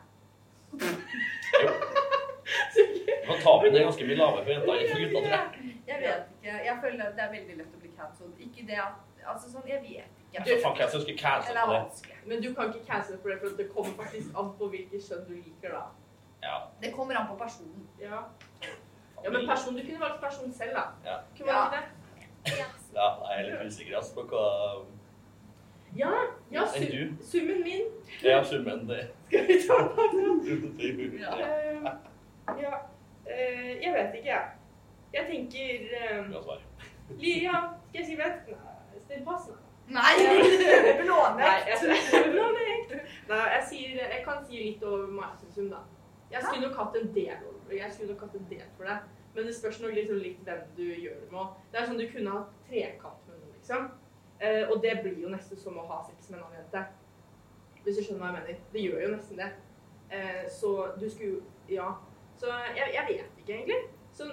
man tar den er ganske mye lavere for jenter enn for gutta, tror jeg. Jeg vet ikke. Jeg føler at det er veldig lett å bli cancelled. Ikke det at Altså sånn, jeg vet ikke. Så fuck, jeg skulle cancel på det? Men du kan ikke cancele for det, for det kommer faktisk an på hvilket kjønn du liker, da. Ja. Det kommer an på personen. Ja, ja men person, du kunne valgt person selv, da. Ja. Kunne Ja. valgt det? ja, jeg er litt usikker altså, på hva Ja, ja Enn su summen min. Ja, summen det Skal vi ta den? Ja. Uh, ja, Uh, jeg vet ikke, jeg. Jeg tenker um, Bra svar. ja, skal jeg si vet? Nei, still pass, nei. Blånekt! Bra, nei. Nei, jeg, sier, jeg kan si litt over Maja sin sum, da. Jeg skulle nok hatt en del over- Jeg skulle nok hatt en del for det. Men det spørs nok liksom litt hvem du gjør det med. Det er sånn du kunne hatt trekant med noen, liksom. Eh, og det blir jo nesten som å ha sex med en annen jente. Hvis du skjønner hva jeg mener. Det gjør jo nesten det. Eh, så du skulle jo Ja. Så jeg, jeg vet ikke, egentlig. Så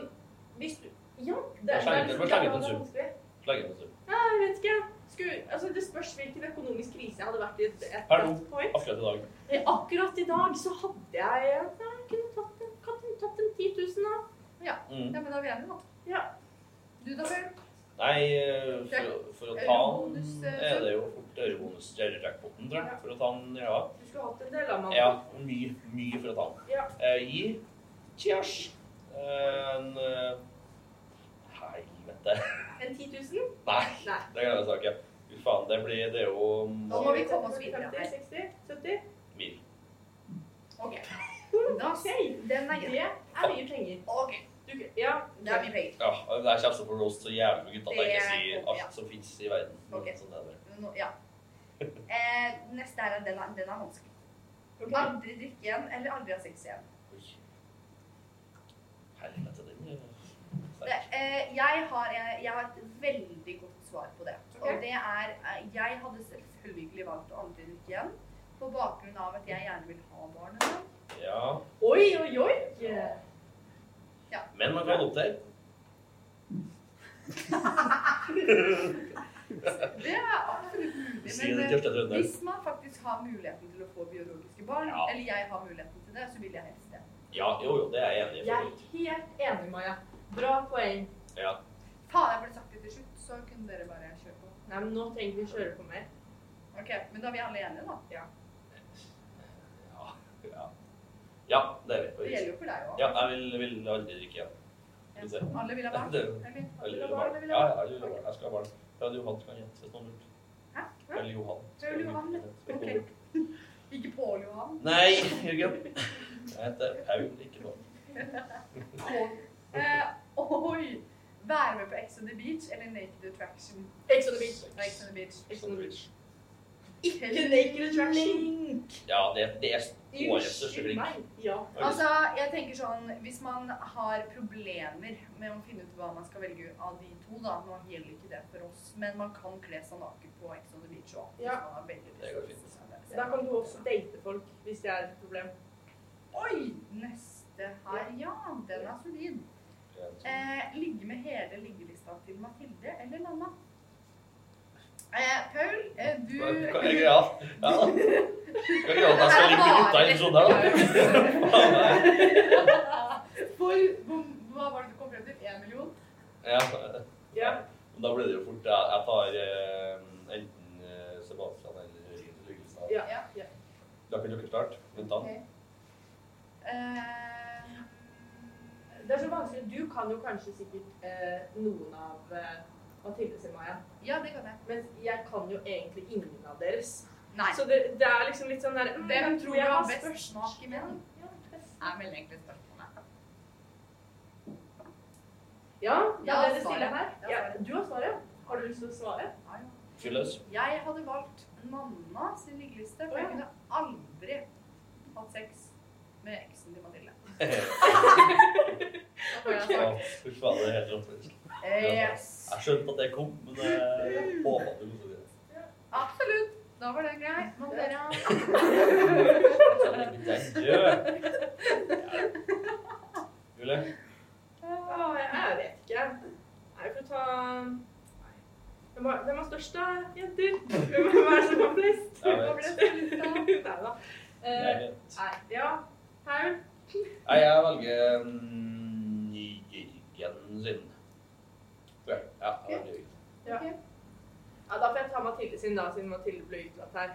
hvis du Ja. Det, det er- det, ja, det er det, vanskelig. det, inn en sum. Ja, jeg vet ikke. Skulle, altså, det spørs hvilken økonomisk krise jeg hadde vært i. Et, et, Hallo. point. Akkurat i dag. Eh, Akkurat i dag så hadde jeg ja, kunne tatt en, kunne en, tatt en 10 000 da. Mm. Ja, men da er vi enige, da. Ja. Du da, Bjørn? Nei, eh, for, for å ta den eh, er det jo fort eurobonus jackpoten, tror jeg. For å ta den, ja. Du skulle hatt en del av den. Ja, mye, mye for å ta den. Ja. Eh, gi Cheers. Eh, en eh, En 10 000? Nei, Nei. det kan jeg ikke. Fy faen, det blir Det er jo Da må vi komme oss videre 50, her. 60, 70? mil. Ok. Da, Ok. den er Det er mye penger. Ok, Du, ja. det er mye penger. Ja, det er for roast så jævlig med gutta at jeg ikke sier er- ja. alt som fins i verden. Okay. Ok. Sånn er det. Nå, ja. Eh, neste er den er, den er vanskelig. Aldri drikke igjen, eller aldri ha sex igjen. Oi. Er Det, eh, jeg, har, jeg, jeg har et veldig godt svar på det. Okay. Og det er eh, Jeg hadde selvfølgelig valgt å aldri drikke igjen. På bakgrunn av at jeg gjerne vil ha barn. Ja. Oi, oi, oi! Yeah. Men man kan opp til. Det er absolutt mulig. Men eh, hvis man faktisk har muligheten til å få biologiske barn, Ja. eller jeg har muligheten til det, så vil jeg helst det. Ja, jo, jo, det er jeg enig i. Jeg er helt enig, Maja. Bra poeng. Ja. Faen, jeg ble sagt det til slutt, så kunne dere bare kjøre på. Nei, men nå trenger vi kjøre på mer. Ok, Men da er vi alle enige, da. Ja. Ja. ja, det er vi. Det gjelder jo for deg òg. Ja, jeg vil, vil aldri drikke igjen. Ja. Alle vil ha barn? Det- Eller? Alle vil ha barn. Ja, ja, jeg vil ha barn. Jeg skal ha barn. Paul Johan kan gjette hvis noen lurer. Hæ? Paul Johan. Paul Johan, ok. Ikke Pål Johan. Nei, Jørgen. Jeg heter Paul, ikke Paul. Eh, oi! Være med på Ex on the Beach eller Naked Attraction? Ex on the beach. Nei, Ex on the Beach. Ex on the beach. Ikke naked attraction. Ja, det, det er årets største blink. Ja. Altså, jeg tenker sånn, Hvis man har problemer med å finne ut hva man skal velge av de to, da Nå gjelder ikke det for oss, men man kan kle seg naken på Ex on the Beach òg. Ja. Det går fint. Da kan du også date folk hvis det er et problem. Oi! Neste her, ja. Den er solid. Eh, ligge med hele liggelista til Mathilde eller Nanna? Eh, Paul, eh, du Ja. Ja. Hva er at jeg skal ligge med gutta i sånn her, da? For hva var det du kom frem til? Én million? Ja, Ja. da blir det jo fort Jeg, jeg tar eh, enten eh, Sebastian eller Lygelstad. Ja. Ja. ja. Da kan dere starte. Vent Ok. Okay. Eh, Det er så vanskelig. Du kan jo kanskje sikkert eh, noen av eh, Mathilde sin, Maja. ja, det kan jeg. Men jeg kan jo egentlig ingen av deres. Nei. Så det, det er liksom litt sånn der mm, Hvem tror jeg har best smak i menn? Ja, best. er vel egentlig spørsmålet. Ja, det Ja, er det det stiller stille her. Ja, Ja, du har svaret. Har du lyst til å svare? Ja, ja. Jeg hadde valgt mamma sin liggeliste, for jeg kunne aldri hatt sex med eksen til Mathilde. Så jeg Ja, fy faen, det er helt rått. Yes. Jeg skjønte at det kom, men jeg håper at du koser det. Absolutt. Da var det grei. dere Julie? Jeg, jeg vet ikke. Nei, for å ta Hvem er, størst, da, jenter? Hvem er det som har flest? Jeg vet. lista? Nei da. Jeg Eh, ja. Paul? Nei, jeg velger mm, Jørgen sin. Tror. Ja, jeg velger. Ja. Ja, Da får jeg ta Mathilde sin, da, siden Mathilde ble utelatt her.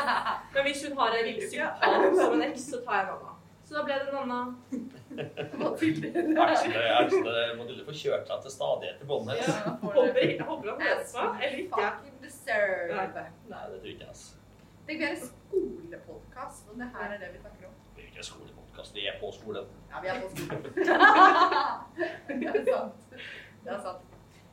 Men hvis hun har en psykopat som en eks, så tar jeg Nanna. Så da ble det Nanna. Mathilde. Mathilde får kjørt seg til stadighet i båndet. Ja, Håper, det. jeg håper han hører på, eller ikke. Fucking deserve. Nei, det tror ikke jeg. altså. Det blir en skolepodkast, og det her er det vi snakker om. Vi blir ikke en skolepodkast, vi er på skolen. Ja, vi er på skolen. det er sant. Det er sant.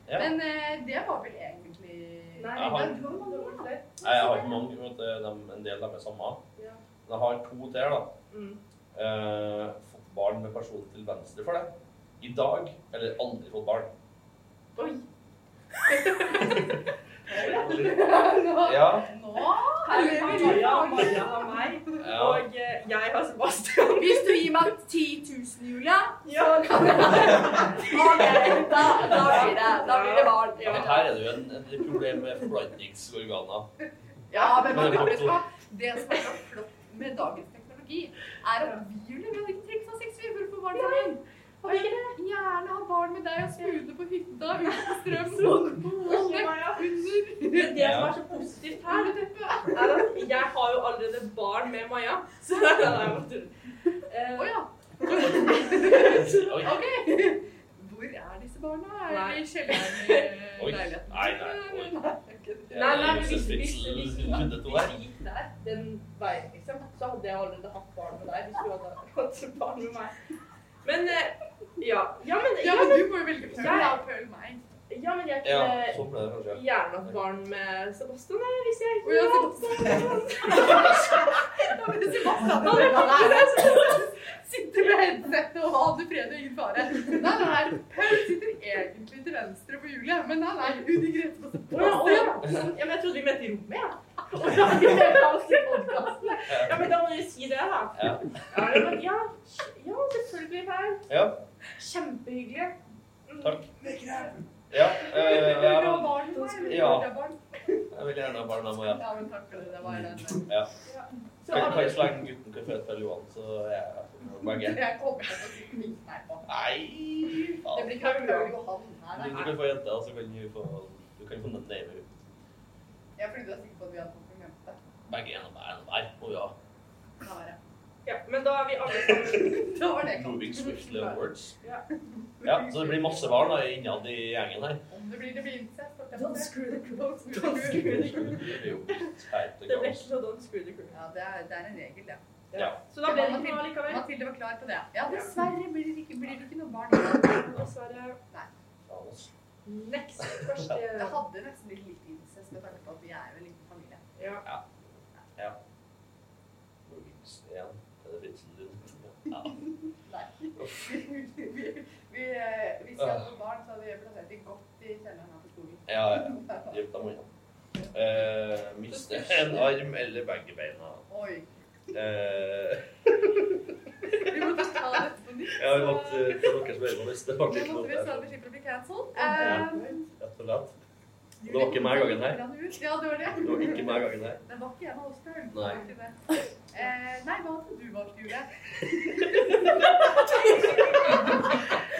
Ja. Men eh, det var vel egentlig Nei, Jeg har- du har mange. Nei, jeg har ikke mange, Vet, de, en del av dem er samme. Ja. Men jeg har to til, da. Mm. Eh, fått barn med personen til venstre for det. I dag, eller aldri fått barn. Oi. Ja. nå Maja, har meg, og eh, jeg har Sebastian. Hvis du gir meg 10 000, Julia, så kan jeg Ok, da, da blir det, da blir det barn. Ja, men her er det jo en, en problem med forblandingsorganer. Ja, men man Men det som er så flott med dagens teknologi, er at vi, hadde ikke trengt å ha sex vi for å få barn. Og vi vil gjerne ha barn med deg og skrude på hytta uten strøm. Og nett under. Det som er så positivt her, er at jeg har jo allerede barn med Maja. Så det er jo tulle. Eh, Å ja. Ok. Hvor er disse barna? Er de i kjelleren i leiligheten? Nei, nei, nei. Nei, hvis, hvis vi gikk der den veien, liksom, så hadde jeg allerede hatt barn med deg hvis du hadde hatt barn med meg. Men eh, ja. Ja, men, Ja, men du må jo velge Pøl. Jeg- meg. Ja, men jeg Ja, kunne sånn ble det kanskje. gjerne hatt barn med Sebastian jeg, hvis jeg ikke hadde hatt Sebastian. Sitter med headset og aner fred og ingen fare. Nei, nei, Pøl sitter egentlig til venstre på Julie, men nei, nei, hun Grete på ja, ja. Sebastian. Sånn, ja, men jeg trodde vi mente i rommet, ja. Å ja, vi er i podcasten. Ja, men da må du si det, da. Ja. Ja, ja, ja, ja selvfølgelig, Paul. Ja, Kjempehyggelig. Mm. takk. Ja, eh, jeg, vil, Ja. gjerne ha barn av Maja. Ja, men takk for det. Det var den. Ja. Så Kan, kan alle, jeg slenge gutten konfekt til Johan, så jeg begge. Jeg kommer til å si minst her på. Nei, Det blir ikke Pøl Johan her, Du, kan få jenta, så kan du få, du kan få den ut. Jeg fordi du er sikker på at vi har fått Begge en av meg, en av hver, må vi ha. Ja, men da er vi alle sammen Da var det Moving swiftly onwards. Ja. Ja, så det blir masse barn da, innad i gjengen her. Om det blir det blir incest. Don't screw the crew. Don't screw the crew. Det ble ikke så don't screw the crew. Ja, det er, det er en regel, det. Ja. Så da ble det ikke noe likevel. Mathilde var klar på det. Ja, dessverre blir det ikke, blir det ikke noe barn. Dessverre. Nei. Next. Første Det hadde nesten blitt litt incest med tanke på at vi er jo en liten familie. Ja. Moving ja. Er det Fritzl du? Ja. Nei. Vi, vi, vi, eh, hvis jeg hadde barn, så hadde vi plassert de godt i kjelleren her på skolen. Ja, ja. Hjelp dem unna. Eh, miste en arm eller begge beina. Oi. Eh, Vi måtte ta dette på nytt. ja, vi måtte for til dere som hører på det var Nå ikke måtte vi noe så der. vi slipper å bli cancelled. Um, Rett og slett. Det var ikke meg gangen her. Ja, det var det. Det var ikke meg gangen her. Det var ikke en av oss, før. Nei. Eh, nei, hva hadde du valgt, Jule?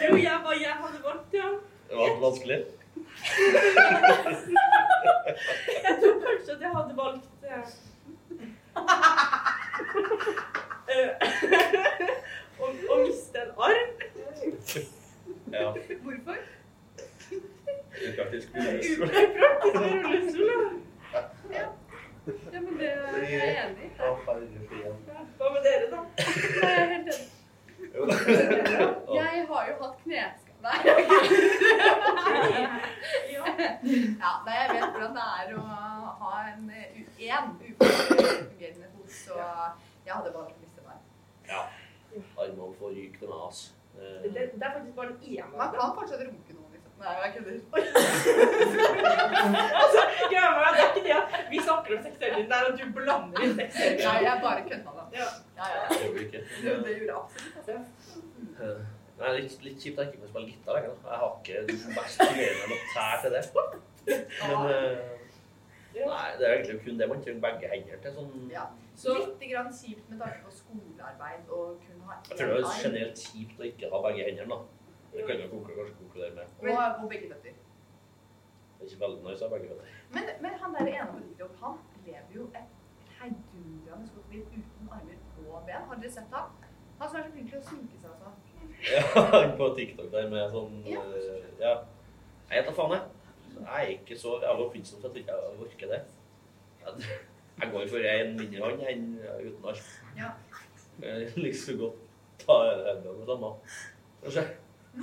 Jo, jeg, var, jeg hadde valgt, ja. Det var vanskelig. Jeg tror kanskje at jeg hadde valgt eh, å, å miste en arm. Ja. Hvorfor? Upraktisk rullestol. Upraktisk med rullestol. da. Ja, men det er jeg enig i. Å, herregud. Hva med dere, da? Jeg er helt enig. Jo. Jeg har jo hatt kneskade. Nei. Ja. Ja, nei, jeg vet hvordan det er å ha en én ufungerende fot, så jeg hadde valgt å miste meg. Ja. Armene får ryke til meg, altså. Det, det, det er faktisk bare den ene Man av dem. kan fortsatt runke noen, liksom. Nei, jeg kødder. Altså, greia med det er ikke det at vi snakker om seksuell det er at du blander inn seksuell Nei, jeg bare kødda, da. Ja. Ja, ja, Det gjør du ikke. ja. Det, det gjorde jeg absolutt. Altså. Eh, Nei, litt, litt kjipt at jeg ikke får spille gitar lenger. da. Jeg har ikke vært stimulerende nok tær til det. Men eh, nei, det er egentlig kun det man trenger begge hender til. sånn... Ja. Så Litt grann kjipt med tanke på skolearbeid og kun ha Jeg tror det er generelt kjipt å ikke ha begge hendene. da. Det kan jo kanskje konkludere med. Og, og begge føtter. Det er ikke veldig nice å ha begge føtter. Men, men han der ene på TikTok, han lever jo et heidundrende godt liv uten armer og ben. Har dere sett han? Han som er så flink til å synke seg altså. Ja, på TikTok der med sånn Ja. Ja. Jeg vet da faen, jeg. Jeg er ikke så jævla oppfinnsom til at jeg ikke orker det. Jeg- går for en mindre hånd enn uten arm. Ja. Jeg liker så godt ta hendene med samme. Kanskje.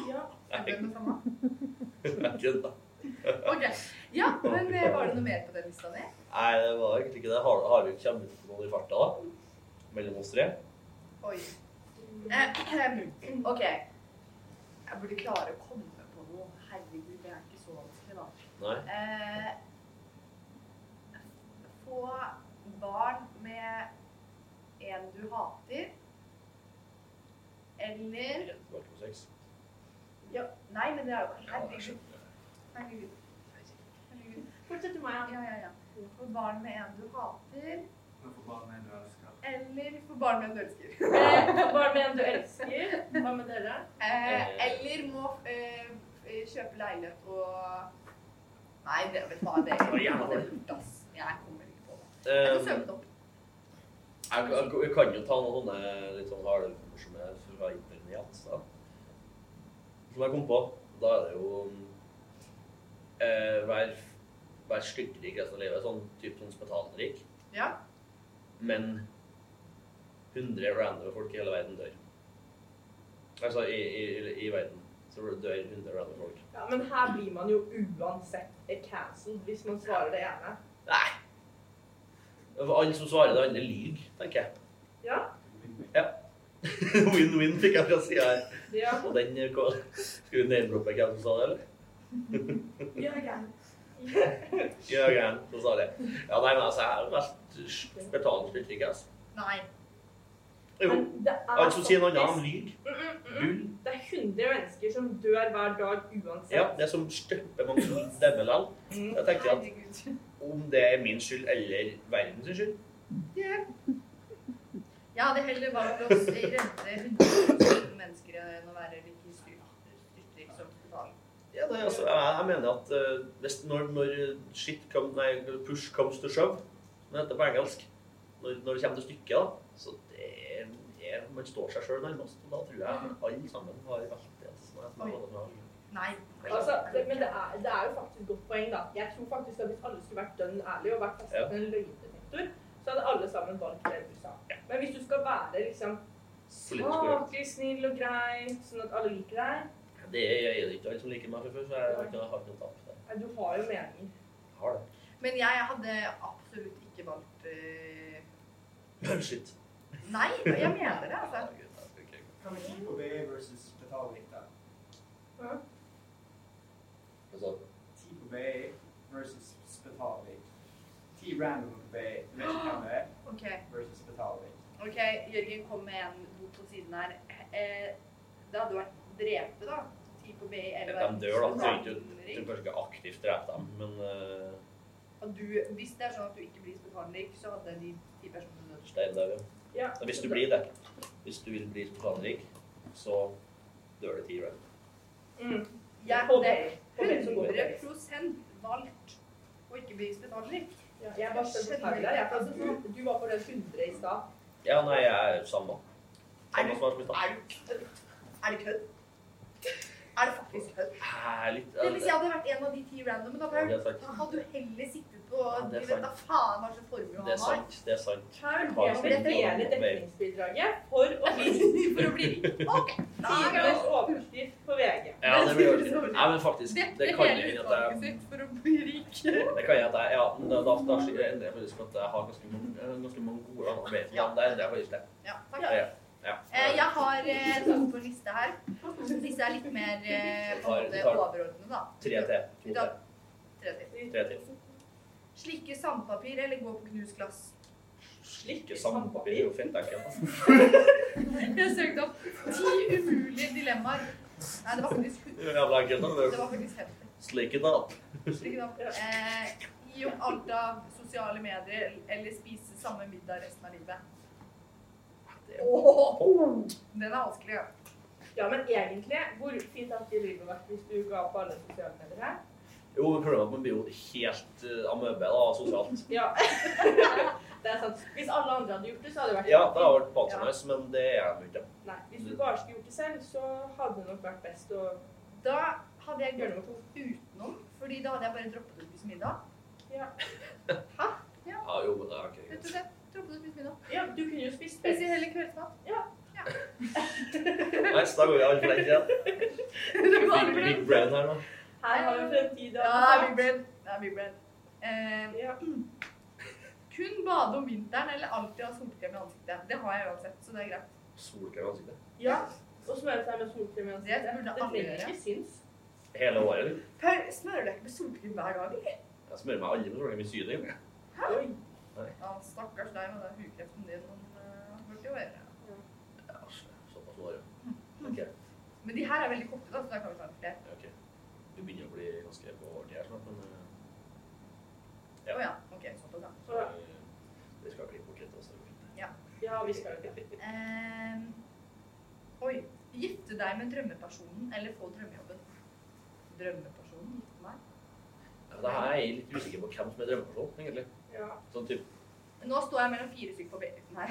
ja. Det med samme? Ok. Ja, men eh, var det noe mer på den lista di? Nei, det var egentlig ikke det. Har, har vi kommet ut noe i farta, da? Mellom oss tre? Oi. Eh, ok. Jeg burde klare å komme på noe. Herregud, det er ikke så vanskelig, da. Nei? Eh, få barn med en du hater. Eller ja, Nei, men det er jo Herregud. Herregud. Herregud. Fortsett du, meg. Ja, ja, ja. Få barn med en du hater. Men for barn med en du elsker. Eller få barn med en du elsker. Eh, Bare med en du elsker. Hva med dere? Eh, eller må eh, eh, kjøpe leilighet og Nei, det vet du hva. Det Å, det er ass. Jeg kommer ikke. Jeg Eh, kan søke opp. Jeg, jeg, kan jo ta noen sånne litt sånn halvmorsomme fra internett. Da. Som jeg kom på. Da er det jo eh, Vær, vær styrtrik resten av livet. Sånn type sånn spetalrik. Ja. Men 100 random folk i hele verden dør. Altså i, i, i verden så dør 100 random folk. Ja, Men her blir man jo uansett cancelled hvis man svarer det ene. Nei! Alle som svarer det andre, lyver, tenker jeg. Ja? ja. Win-win fikk jeg fra sida her. Ja. Og den eh, hva- Skal vi name-droppe hvem som sa det, eller? Jørgen. Jørgen som sa det. Ja, nei, men altså, jeg er mest betalende ikke, altså. Nei. Jo. Alle som sier noe annet, han lyver. Mm, mm, mm. Det er 100 mennesker som dør hver dag uansett. Ja, det er som støpper mange stemmer likevel. Mm. Jeg tenker at Herregud. Om det er min skyld eller verdens skyld Jeg hadde heller valgt å redde 100 mennesker enn å være like styrt- styrtrik som total. Ja, altså, jeg, jeg mener at uh, hvis, når, når shit come, nei, push comes to shove, som det heter på engelsk, når, når det kommer til stykket, da, så det er, er man står seg sjøl nærmest. Og da tror jeg alle sammen har valgt det. Altså, jeg Nei. Altså, det, men det er, det er jo faktisk et godt poeng, da. Jeg tror faktisk at hvis alle skulle vært dønn ærlige og vært festet Ja. en løgndetektor, så hadde alle sammen valgt det du sa. Men hvis du skal være liksom saklig, snill og grei, sånn at alle liker deg Det er er det ikke alle som liker meg fra før, så jeg har ikke noe tap. Du har jo meninger. Har det. Men jeg hadde absolutt ikke valgt uh... Shit. Nei, jeg mener det, altså. Kan vi gi på B versus betaling, da? Altså, Tid på BE versus betalvekt. Ti random på BE, du vet ikke hvem det er, OK. versus betalvekt. ok, Jørgen kom med en bot på siden her. Eh, det hadde vært drepe, da. Ti på BI eller de dør, da. Du trenger Spesialrik. kanskje ikke aktivt drepe dem, men uh, du, hvis det er sånn at du ikke blir spesialrik, så hadde de ti personene dødd. stein der, ja. Ja. Hvis du blir det, hvis du vil bli spontanrik, så dør det ti random. Mm. Jeg hadde BI. På BI som går på BI. 100 valgt å ikke bli spesialrik. Ja, jeg var skjønner jeg, for altså, du, du var på den 100 i stad. Ja, nei, jeg er samme. Er du, er du kødd? Er det kødd? Er det faktisk kødd? Ah, Det Hvis jeg hadde vært en av de ti randomene, da hadde du heller sittet Ja, det er vet da faen hva slags formål Det er han har. sant. Det er sant. det er sant. spilt dele på BI? dekningsbidraget for å bli For å bli rik. Ok, tidenes overskrift på VG. Ja, det blir jo Nei, men faktisk, Dette det kan at jeg for å bli rik. det kan jeg at jeg, ja, da, da, da endrer jeg faktisk at jeg har ganske mange, ganske mange gode be Ja. da endrer jeg faktisk det. Ja, takk. Ja, ja. Eh, jeg har eh, tatt på en liste her. Disse er litt mer eh, på en måte overordnede, da. Tre til. tre til. Slikke sandpapir eller gå på knust glass? Slikke sandpapir er jo fint, ekkelt. Jeg søkte opp ti umulige dilemmaer. Nei, det var faktisk, Det Jævla det var faktisk 50. Slik it up. Slik. Eh, gi opp alt av sosiale medier eller spise samme middag resten av livet. Åh, den er vanskelig. Ja. Ja, men egentlig, hvor fint hadde livet vært hvis du ga på alle sosiale medier her? Jo, men problemet er at man blir jo helt uh, amøbe da, sosialt. Ja. det er sant. Hvis alle andre hadde gjort det, så hadde det vært Ja, det hadde vært bakgrunnsvis, men det er jeg ikke. Nei, hvis du bare skulle gjort det selv, så hadde det nok vært best å Da hadde jeg gjort noe utenom, fordi da hadde jeg bare droppet å spise middag. Ja. Ja, jo, men det er ikke Rett og slett. Droppet å spise middag. Ja, du kunne jo spist best. heller kveldsmat. Nei, så da går vi alle for den igjen. Big, big brain her nå. Her har vi fremtid. Ja, det er big brain. Det er big brain. Eh, Ja. kun bade om vinteren eller alltid ha solkrem i ansiktet. Det har jeg uansett, så det er greit. Solkrem i ansiktet. ja. Og smøre seg med solkrem i ansiktet. Det burde Det alle trenger gjøre. ikke sinns. Hele året. liksom. Per, smører du ikke med solkrem hver gang, eller? Jeg smører meg aldri med solkrem i syden. Oi. Ja, stakkars deg med den hudkreften din. Men uh, burde jo være. Ja, såpass vare. ja. Ok, Men de her er veldig korte, da, så da kan vi ta flere. Vi begynner å bli ganske på ordentlig her snart, men Å Ja. ja. Ok, såpass, ja. Så, vi skal klippe bort litt. Også. ja, vi skal det. Uh, oi. Gifte deg med drømmepersonen eller få drømmejobben? Drømmepersonen? Gifte meg? Ja, da er jeg litt usikker på hvem som er drømmeperson, egentlig. Ja. Sånn typ, Nå står jeg mellom fire stykker på B. her.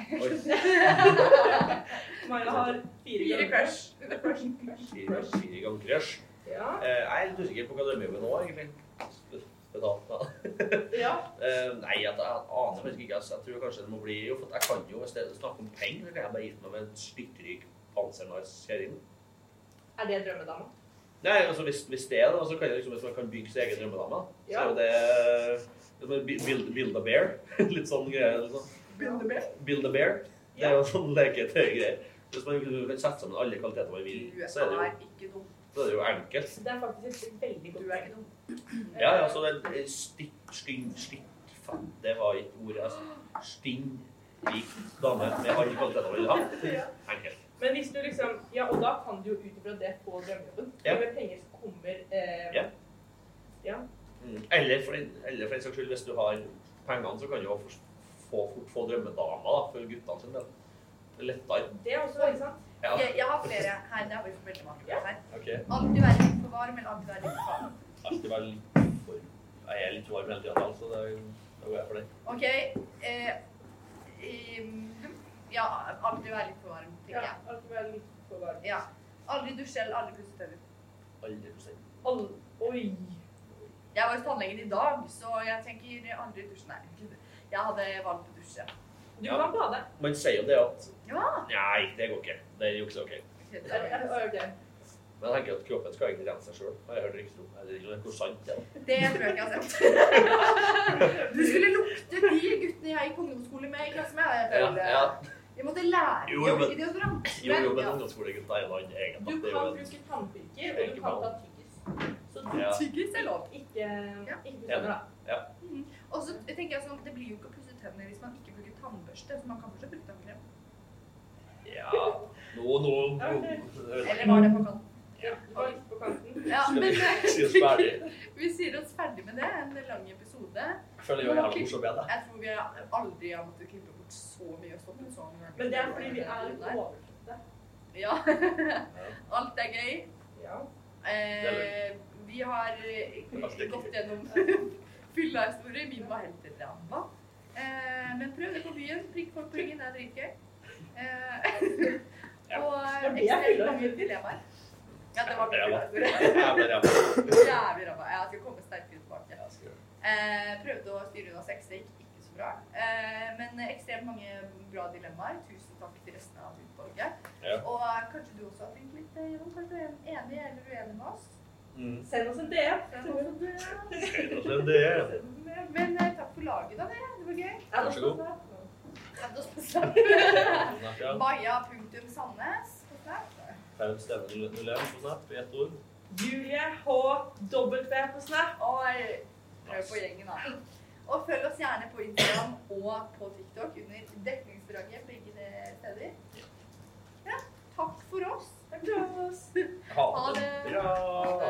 Maja har fire Fire ganger. crush. Crush. Crush. fire, Crush. fire ganger crush. Ja. Eh, jeg er litt usikker på hva drømmejobben nå, egentlig. Betalt, da. ja. Eh, nei, jeg, jeg aner faktisk ikke. Jeg tror kanskje det må bli jo, for Jeg kan jo, hvis det er snakk om penger, så kan jeg bare gitt meg med en styrtrik pansernice kjerring. Er det drømmedama? Nei, altså hvis, hvis det er det, så kan jeg liksom, hvis man kan bygge sin egen drømmedame, så er jo det er build, build a bear. Litt sånn greie. Liksom. Build-a-bear. Build a bear. Det er jo sånn leketøy greier. Hvis man kan sette sammen alle kvaliteter man vil, så er det jo, er ikke dum. Så er det jo enkelt. Det er faktisk et veldig godt Du er. Ja, ja, så det er stikk, sting, stikk. faen, det var ikke ordet. Altså. Stinn, rik dame med alle kvaliteter man vil ha. Enkelt. Men hvis du liksom Ja, og da kan du jo ut ifra det få drømmejobben. Ja. Med penger som kommer eh, Ja. ja. Mm. Eller, for, en- eller for en saks skyld, hvis du har pengene, så kan du jo få, få, fort få drømmedama da, for guttene sin del. Er lettere. Det er også veldig sant. Ja. Jeg, jeg har flere her. Det har vi veldig mange her. Okay. Alltid være litt for varm, eller alltid være litt for kald. Alltid være litt for Jeg er litt varm hele tida, så da går jeg for det. OK. Eh, ja, alltid være litt for varm, tenker jeg. Ja, alltid være litt for varm. Ja. Aldri dusje eller aldri pusse tenner. Aldri pusse All, oi. Jeg var hos tannlegen i dag, så jeg tenker aldri dusje. Nei, jeg hadde valgt å dusje. Du Ja. kan bade. Man sier jo det at Ja. Nei, det går ikke. Det er jo ikke så ok. Er, er. Men jeg tenker at kroppen skal egentlig rense seg sjøl. Har jeg hørt rykter om. det? hvor sant det er. Det tror jeg ikke jeg har sett. Du skulle lukte de guttene jeg gikk på ungdomsskole med i klasse med. Jeg Ja, føler- ja. Vi måtte lære Jo, men-. Jo, jo, men ja. ungdomsskolegutta er en egen. Du kan bruke tannpirker, og du kan ta tyggis. Så Tyggis er lov. ikke, Ja. ikke da. Ja. Mm. Og så tenker jeg sånn, det blir jo ikke å pusse tennene hvis man ikke tannbørste, for man kan fortsatt bruke tannkrem. Ja Nå, nå, Eller var det på kanten? Ja, på kanten. Ja, men vi vi sier oss ferdig med det. En lang episode. Jeg føler jo har morsom med det. Jeg tror vi aldri har måttet klippe bort så mye og stoppet så mye. Men det er fordi vi er litt overflødige. Ja. Alt er gøy. Ja. Eh, vi har eh, gått gjennom fylla-historier. Min var helt ræva. Eh, men prøv det på byen. Prikk folk på ryggen, det er dritgøy. Eh, og er ekstremt mange dilemmaer. Ja, det var men jeg- Jævlig ræva. Jeg skal komme sterkere tilbake. jeg. Eh, prøvde å styre unna sex, det gikk ikke så bra. Eh, men ekstremt mange bra dilemmaer. Tusen takk til resten av utvalget. Ja. Og kanskje du også har tenkt litt Jon. kanskje du er enig eller uenig med oss? Mm. Send oss en DM. Send oss en DM. Det. Men eh, takk for laget, da, dere. Det var gøy. Det Vær så god. Maja.Sandnes Paul Stevnen 01 på Snap i ett ord. Julie HW på Snap. Oi! Hør på gjengen, da. Og følg oss gjerne på Instagram og på TikTok under Dekningsdraget begge steder. Ja, takk for oss. Oss. Ha det bra!